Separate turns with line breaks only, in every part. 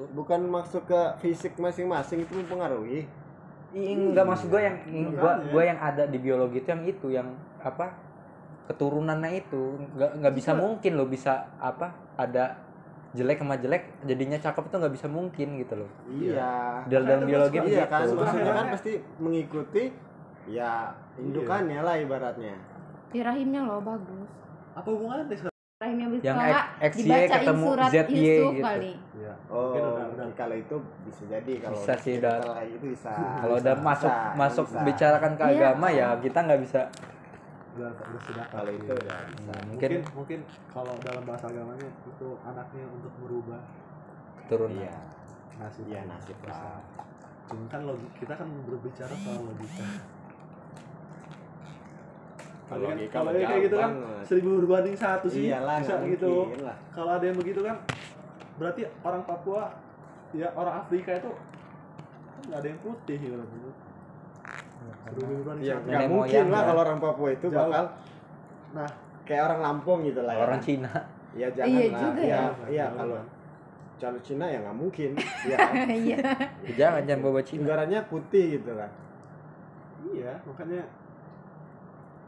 itu
bukan masuk ke fisik masing-masing itu mempengaruhi.
Ih, enggak maksud gue yang gua
Makanya.
gua yang ada di biologi itu yang itu yang apa keturunannya itu. Nggak nggak bisa mungkin lo bisa apa ada jelek sama jelek jadinya cakep itu nggak bisa mungkin gitu loh.
Iya.
Dalam dalam biologi
iya kan maksudnya kan pasti mengikuti ya indukannya lah ibaratnya.
Di rahimnya loh bagus.
apa hubungannya
bisa
Yang XY
dibacain
ketemu
surat
ZY
Yusuf
gitu.
kali.
ya
oh
udah
kalau itu bisa jadi kalau
Bisa sih, udah.
itu bisa.
Kalau udah
Bisa,
masuk
bisa,
masuk
bisa.
bicarakan ke
Iya.
agama ya kita nggak bisa.
Udah udah sudah.
Kalau itu ya bisa.
mungkin
mungkin mungkin kalau dalam bahasa agamanya itu anaknya untuk merubah.
Turun
iya.
Nasib.
Iya nasib lah
Cuma kan logik kita kan berbicara soal logika.
Kalau logika
kalau
mah
kayak gitu kan
banget.
seribu berbanding satu sih
iyalah
bisa gitu. Kalau ada yang begitu kan berarti orang Papua ya orang Afrika itu kan nggak ada yang putih gitu. Seribu berbanding
ya
satu.
nggak mungkin lah
ya.
kalau orang Papua itu
Jauh.
bakal
Nah,
kayak orang Lampung gitu lah ya.
orang Cina
ya jangan
Iya
lah
juga
iya
ya.
iya kalau calon Cina ya nggak mungkin ya
Iya.
jangan jangan bawa Cina
negaranya putih gitu lah
iya makanya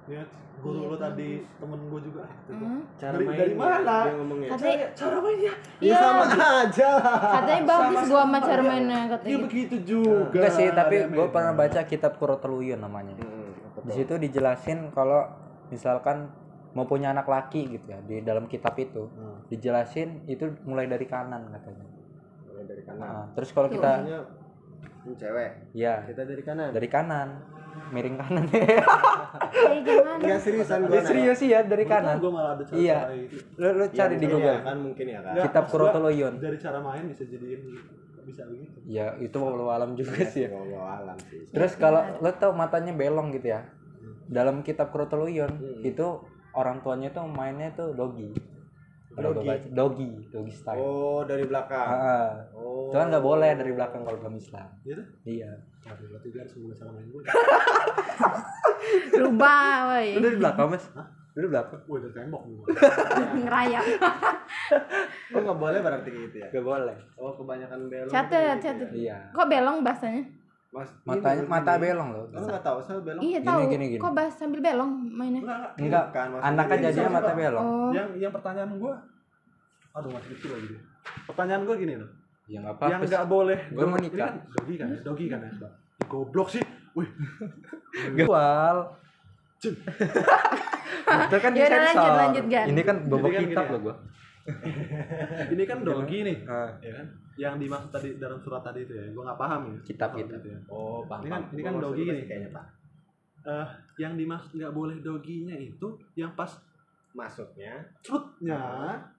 ya guru
Iya,
lo tadi
bagus.
temen gue juga gitu.
Hmm.
cara
Dari-
mainnya,
dari mana?
dia ngomongnya
Katanya,
Cara, cara mainnya
ya
iya.
sama aja lah
katanya bagus
Sama-
gua sama cara mainnya
ya
katanya.
begitu juga.
enggak sih tapi
Ada
gue pernah baca kitab Kuroteluyun namanya
Hmm,
di situ dijelasin kalau misalkan mau punya anak laki gitu ya di dalam kitab itu
Hmm.
dijelasin itu mulai dari kanan katanya
Mulai dari kanan
Nah, terus kalau
Tuh.
kita
cewek
ya
kita dari kanan
dari kanan miring kanan.
Gimana?
Enggak seriusan gua
serius sih ya dari kanan.
Gue malah ada cara
Iya. lu, lu
Ya,
cari di Google.
Ya kan mungkin ya kan?
Nggak,
kitab Kuroteluyun
Dari cara main bisa jadiin bisa begitu.
ya itu walau alam juga sih ya.
Bawa alam sih.
Terus kalau lo tau matanya belong gitu ya? Dalam kitab Kuroteluyun
Hmm.
itu orang tuanya tuh mainnya tuh dogi
Dogi?
baca, dogi dogi style
oh dari belakang
Ah, ah.
oh
itu kan nggak boleh dari belakang kalau dalam Islam
Gitu?
iya
Waduh, berarti harus mulai cara main gue.
Rubah, woi.
lu dari belakang mas lu dari belakang
Wih, dari tembok gue.
Ngerayap.
oh nggak boleh berarti gitu ya
nggak boleh
oh kebanyakan belong
Catet,
gitu ya?
catet.
iya
Kok belong bahasanya?
Mas
matanya
ini,
mata
ini.
belong loh
Lu nggak tahu saya belong
Iya
Gini,
tahu.
gini, gini.
Kok bahas sambil belong mainnya?
Enggak, enggak.
enggak
Bukan, maksudnya
anaknya
ini
jadinya mata belong
Oh.
Yang yang pertanyaan gue Aduh, masih kecil lagi. Pertanyaan gue gini loh.
ya
yang
apa-apa
nggak boleh
Gua mau
ini
nikah.
kan dogi kan ya? Dogi kan ya? Ih, Goblok sih. Wih,
Gawal. Itu kan
Yaudah,
disensor.
lanjut, lanjut.
Ini kan bobok
kan
kitab
gini
loh
ya.
gua.
ini kan dogi nih.
Ah,
Ya kan? Yang dimaksud tadi dalam surat tadi itu ya. Gue nggak paham ya.
Kitab,
Soal
kitab.
itu ya.
oh paham
Ini kan- ini kan dogi nih.
kayaknya pak
Eh, yang dimaksud nggak boleh doginya itu yang pas
maksudnya
trutnya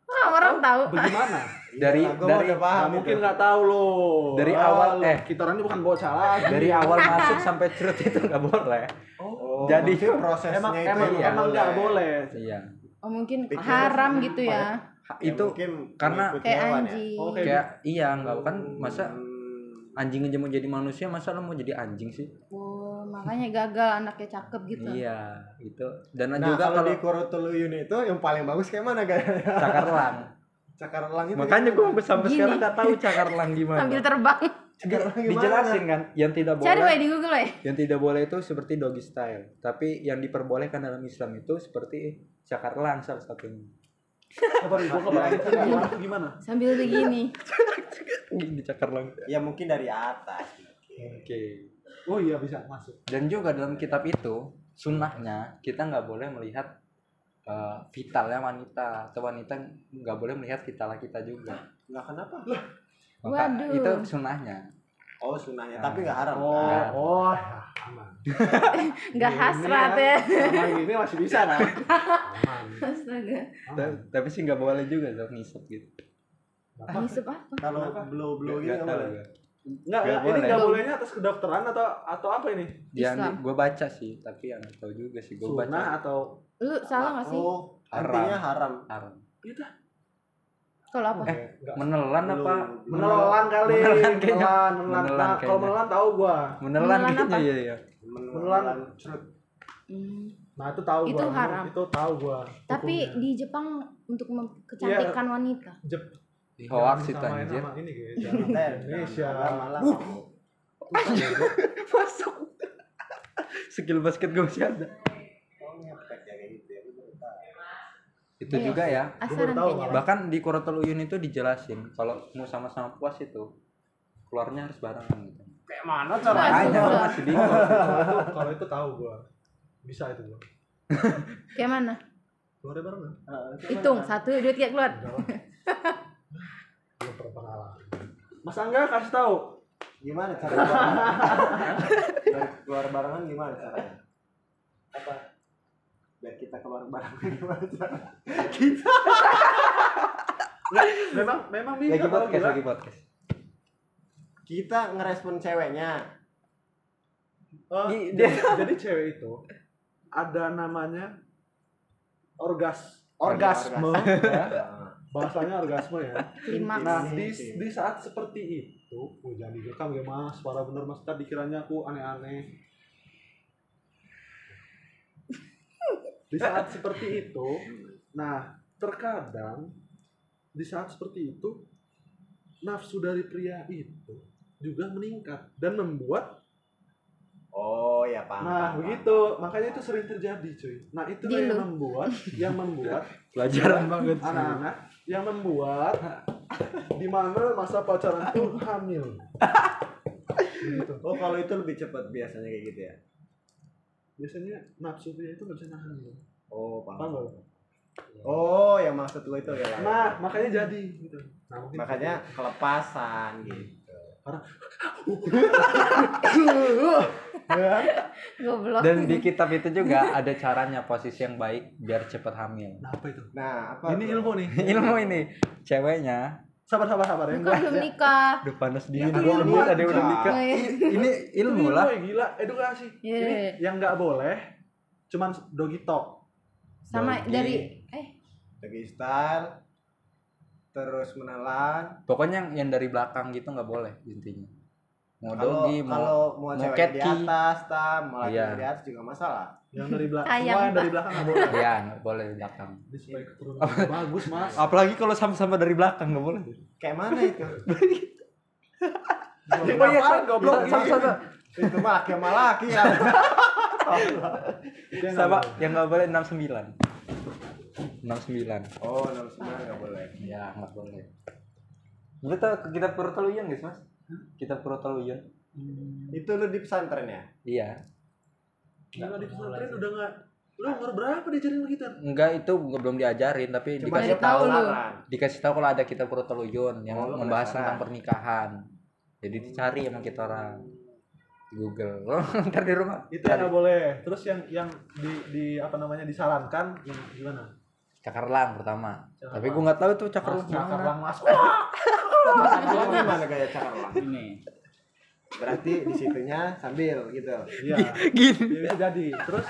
Ah, orang tahu.
bagaimana?
Dari-
Iyalah, gua
dari-
paham
Nah, mungkin nggak tahu loh.
Dari
Ah,
awal, eh.
kita orang ini bukan bocah lagi.
Dari awal masuk sampai cerut itu nggak boleh.
oh,
Jadi,
prosesnya
emang
itu
emang
ya
emang nggak boleh.
Iya.
Oh mungkin
Pikir-
haram gitu ya.
Ya,
itu
mungkin
karena-
Kayak
hewan ya.
anjing.
Oh, kayak
kayak iya nggak kan masa
Hmm,
anjing aja mau jadi manusia masa lo mau jadi anjing sih?
Oh, makanya gagal anaknya cakep gitu.
Iya, itu. Dan
Nah,
juga
kalau
kalau
di Kurotuluyun itu yang paling bagus kayak mana guys?
cakar elang.
Cakar elang itu.
Makanya gue sampai
Gini.
sekarang nggak tahu cakar elang gimana.
Sambil terbang.
Cakar elang gimana?
Dijelasin kan, yang tidak
Cari
boleh
di Google ya.
yang tidak boleh itu seperti doggy style tapi yang diperbolehkan dalam Islam itu seperti cakar elang salah satunya
Apa nih? Gua kebayang gimana?
Sambil begini.
di cakar elang
Ya mungkin dari atas.
oke
Oh iya bisa masuk.
dan juga dalam kitab itu sunnahnya kita nggak boleh melihat eh, vitalnya wanita atau wanita nggak boleh melihat vitalnya kita juga
Enggak kenapa?
Maka
Waduh.
itu sunnahnya
Oh, sunahnya,
Nah.
tapi enggak haram.
Oh,
Enggak.
oh, ya, aman. Ini
hasrat ya.
Ini masih bisa kan?
Astaga.
Ta- tapi sih nggak boleh juga dong ngisep gitu
Ah, ngisep apa?
Kalau blow-blow gitu
Nggak
boleh.
Enggak,
Nggak
ini
boleh.
enggak bolehnya atas kedokteran atau atau apa ini?
yang
Islam.
gue baca sih tapi yang nggak tahu juga sih gue baca
Sunnah atau
Lu salah gak sih?
Oh,
Haram.
artinya haram.
haram
itu
Kalau apa?
Eh, menelan apa
menelan kali,
Menelan kayaknya.
menelan, menelan.
Menelan
kalau menelan tahu gua.
menelan
Menelan
kayaknya
apa?
iya iya
Menelan.
cerut.
Hmm.
Nah, itu tahu
Itu
gua.
haram.
Itu tahu gua.
Tapi
hukumnya.
di Jepang untuk mem- kecantikan wanita.
Jep.
Hoax itu anjir.
sama ini
Eh,
Indonesia.
malah
Masuk. Skill basket gue masih ada.
ya gitu ya.
Itu
Iya.
juga ya. Bahkan di Kurotel Uyun itu dijelasin kalau mau sama-sama puas itu keluarnya harus barengan gitu.
kayak mana caranya
gua masih bingung.
Kalau itu kalau itu tahu gua. Bisa itu gua.
Kayak mana?
Keluarnya barengan.
Hitung satu dua tiga keluar.
Belum pernah pengalaman. Mas Angga kasih tahu.
gimana caranya biar keluar barengan gimana caranya apa biar kita keluar barengan gimana caranya kita
Memang memang bisa
Lagi podcast, lagi podcast.
kita ngerespon ceweknya
Oh,
Ih,
jadi, jadi cewek itu ada namanya orgas
orgasme.
ya. bahasanya orgasme ya.
Klimaks.
nah di, di saat seperti itu oh, jangan direkam ya mas. Suara bener mas. Tadi dikiranya aku aneh-aneh. Di saat seperti itu nah terkadang di saat seperti itu nafsu dari pria itu juga meningkat dan membuat
oh ya paham
Nah,
paham,
begitu. Makanya itu sering terjadi, cuy. Nah, itu yang membuat yang membuat
Pelajaran banget sih.
anak-anak yang membuat di mana masa pacaran tuh hamil. Gitu.
paham. oh kalau itu lebih cepat biasanya kayak gitu ya
Biasanya nafsu itu nggak bisa nahan. loh.
oh
Paham
paham
nggak?
oh yang maksud gue itu ya.
Nah, makanya jadi gitu. Nah,
makanya kelepasan gitu
ya,
Goblok.
Dan di kitab itu juga ada caranya posisi yang baik biar cepet hamil.
nah apa itu?
nah apa
Ini ilmu nih.
Ilmu ini ceweknya
Sabar sabar sabar ya.
Bukan belum nikah.
udah panas
Ya,
dingin gua ada udah nikah.
Iya.
Ini ilmu lah.
Woy, gila, edukasi.
Iya.
Ini yang nggak boleh cuman doggy talk.
Sama
Doggy.
dari eh
lagi style terus menelan
Pokoknya yang, yang dari belakang gitu nggak boleh intinya. Mau
kalau
dogi, mau
kalau mau
mau
cewek di atas tam mau laki
Iya.
di atas juga masalah
Yang dari belakang,
Ayam,
semua yang dari belakang nggak boleh.
Iya, nggak boleh di belakang.
Ini supaya keturunan bagus mas.
Apalagi kalau sama-sama dari belakang nggak boleh.
kayak mana itu
Oh iya,
Ngapain goblok
sama-
gini?
sama-
itu mah laki sama laki ya
Sama
boleh.
yang nggak boleh 69. 69.
oh enam sembilan nggak boleh
Ya, nggak boleh. Lu tau kitab Kurotaluyun guys, Mas? Kitab Kurotaluyun.
itu lu di pesantren ya
Iya.
Gila di pesantren udah nggak. Lu umur berapa diajarin begitu?
Enggak itu gua belum diajarin tapi
cuma
dikasih
tahu
tahu
lu.
dikasih tahu kalau ada kitab Kurotaluyun yang
Oh,
membahas
penasaran.
tentang pernikahan. Jadi dicari emang kita orang di Google. Oh, ntar di rumah.
Itu yang nggak boleh. Terus yang yang di di apa namanya disarankan yang gimana?
Cakarlang pertama.
Cakarlang.
Tapi gua nggak tahu tuh cakarlang
Mas, cakar
gimana.
lang mas. Wah!
Gimana gaya cakarlang
ini
berarti di situnya sambil gitu
Iya.
Gini.
Ya, bisa jadi. Terus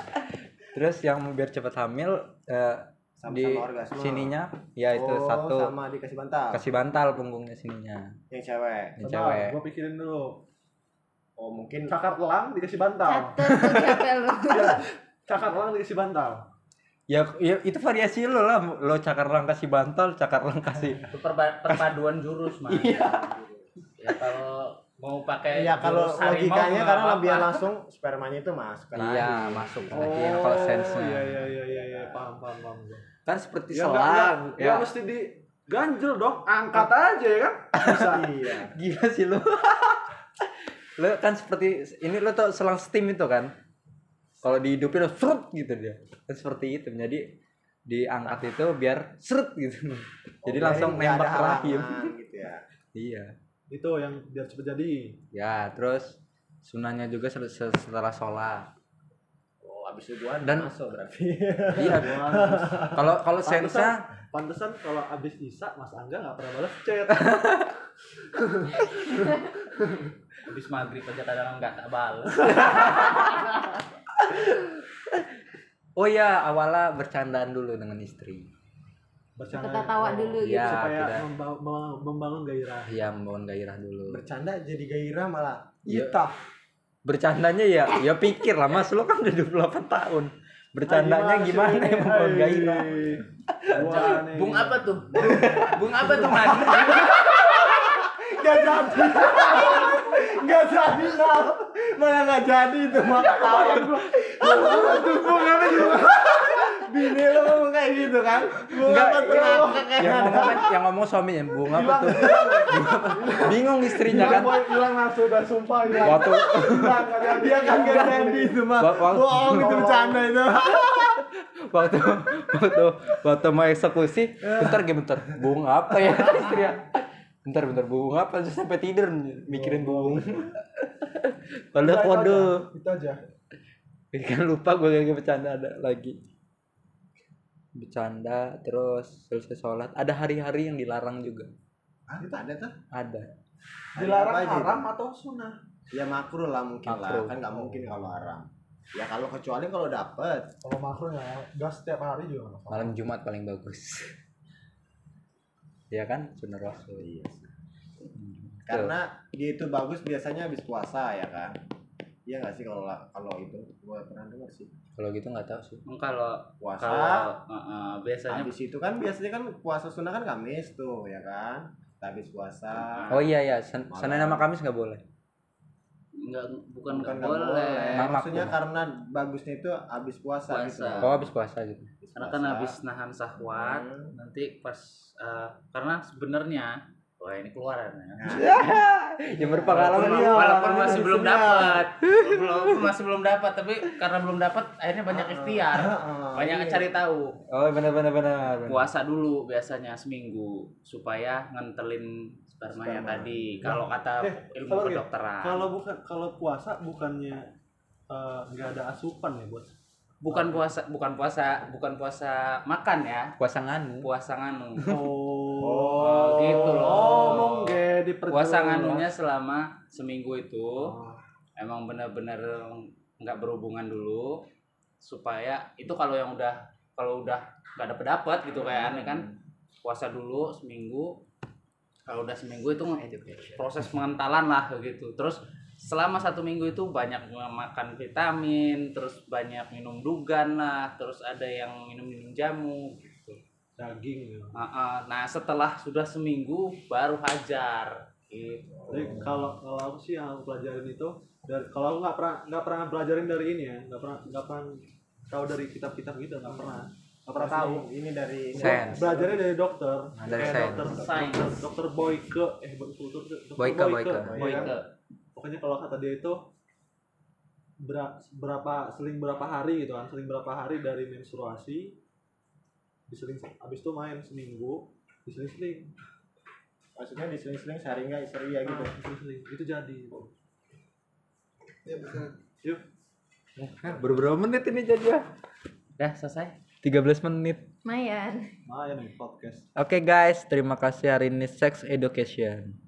Terus yang biar cepat hamil eh,
sama
di
sama orgasme
sininya ya itu
oh,
satu
sama dikasih bantal
kasih bantal punggungnya sininya.
yang cewek
Yang cewek.
gua pikirin dulu.
oh mungkin
Cakar elang dikasih bantal.
catet tuh capek lu.
Iya. Cakar elang dikasih bantal.
Ya, ya itu variasi lo lah. Lo cakarlang kasih bantal, cakarlang kasih
itu perba- perpaduan jurus mas
Iya.
ya kalau mau pakai
ya kalau logikanya
nggak
karena biar langsung spermanya itu masuk ke rahim.
Iya, masuk lagi yang kalau sense-nya.
Iya iya iya iya iya paham paham paham.
Kan seperti
Ya
selang.
ya, ya mesti di ganjel dong, angkat aja ya kan? Bisa.
iya
Gila sih lo. lo kan seperti ini lo tau selang steam itu kan. Kalau dihidupin lo serut gitu dia. Kan seperti itu. Jadi diangkat itu biar seret gitu. Jadi
Oh,
langsung
biarin nggak
nembak ke rahim.
gitu ya
Iya.
Itu yang biar cepet jadi.
Ya, terus sunahnya juga setelah sholat.
oh abis itu gua
Dan-
masuk berarti
Iya. Kalau kalau sense-nya
Pantesan kalau abis Isa Mas Angga nggak pernah balas chat.
habis maghrib aja kadang nggak tak balas
Oh ya, awalnya bercandaan dulu dengan istri.
Bercanda.
Kita tawa dulu gitu.
Iya,
supaya
tidak.
memba- mem- membangun gairah.
Iya, membangun gairah dulu.
bercanda jadi gairah malah
Iya.
kita
Bercandanya ya, ya pikir lah Mas, lo kan udah 28 tahun. bercandanya gimana ya membuat gairah
Bung apa tuh? Bung apa tuh man?
Gak jadi. Gak jadi Nal. Malah gak jadi itu mah ketawa gua. Bunga apa tuh? Bini lo ngomong kayak gitu kan? Bunga
Enggak,
apa tuh?
yang, ngomong yang ngomong suaminya bunga apa tuh bingung istrinya kan
hilang nafsu udah sumpah hilang.
waktu.
Dia kan gak jadi itu mah. Bohong itu bercanda itu.
waktu waktu waktu mau eksekusi bentar gak bentar bunga apa ya istrinya bentar bentar bunga apa Terus sampai tidur mikirin bunga padahal
Udah, itu
kode
aja. Itu aja.
kan lupa gue lagi bercanda ada lagi bercanda terus selesai sholat ada hari-hari yang dilarang juga
Ah, itu ada tuh.
ada
Dilarang
Apa aja itu?
haram atau sunnah?
Ya makruh lah mungkin
Makruh.
lah. Kan nggak mungkin kalau haram. Ya kalau kecuali kalau dapet.
Kalau makro ya, gas setiap hari juga
malam Jumat paling bagus ya kan? Sunnah rasul
Iya sih. Karena dia itu bagus biasanya habis puasa ya kan. Iya nggak sih kalau kalau itu? Gua pernah dengar sih.
Kalau gitu nggak tahu sih.
Emang Kalau
puasa?
kalau uh, uh, biasanya
habis itu kan biasanya kan puasa sunnah kan Kamis tuh ya kan? Habis puasa.
Oh iya ya Sen Senin sama Kamis nggak boleh
enggak bukan nggak boleh.
Mak-
maksudnya karena bagusnya itu habis puasa,
Puasa.
gitu
oh habis puasa gitu
Karena kan habis nahan sahwat,
Hmm.
nanti pas uh, karena sebenarnya wah ini keluaran ya.
yang berpengalaman
Walaupun,
ya
walaupun masih belum dapat, walaupun masih belum dapat, tapi karena belum dapat, akhirnya banyak ikhtiar,
Heeh,
banyak
iya.
cari tahu.
oh benar benar benar.
Puasa dulu biasanya seminggu supaya ngentelin spermanya
Sperma.
tadi. Kalau kata
Eh,
ilmu
sabar, Gil.
kedokteran,
Kalau bukan kalau puasa bukannya eh, nggak ada asupan ya buat
bukan puasa, bukan puasa, bukan puasa makan ya,
puasa nganu
puasa nganu.
Oh,
gitu loh.
Oh, diperjelas.
Puasa nganunya selama seminggu itu.
Oh.
emang benar-benar nggak berhubungan dulu supaya itu kalau yang udah kalau udah nggak dapet dapat gitu kayak aneh kan puasa dulu seminggu kalau udah seminggu itu proses pengentalan lah gitu. Terus selama satu minggu itu banyak makan vitamin terus banyak minum dugan lah terus ada yang minum minum jamu gitu.
Daging ya.
Ah, ah. nah setelah sudah seminggu baru hajar gitu.
Jadi kalau kalau aku sih yang aku pelajarin itu dari kalau aku nggak pernah nggak pernah pelajarin dari ini ya nggak pernah nggak pernah tahu dari kitab-kitab gitu nggak pernah nggak pernah tahu.
ini dari
Sains.
belajarnya dari dokter.
Nah, dari
Kayak
sains.
dokter
Sains.
dokter, dokter Boyke. Eh dokter, dokter
Boyke, Boyke.
Iya
Boyke.
kan? pokoknya kalau kata dia itu ber- berapa seling berapa hari gitu kan. Seling berapa hari dari menstruasi diseling habis itu main seminggu diseling-seling.
Maksudnya diseling-seling sehari nggak sehari ya gitu?
Ah, diseling-seling. Itu jadi. Yuk.
Baru berapa menit ini jadi ya?
Udah selesai
13 menit.
Lumayan nih podcast.
Oke guys, terima kasih hari ini Sex Education.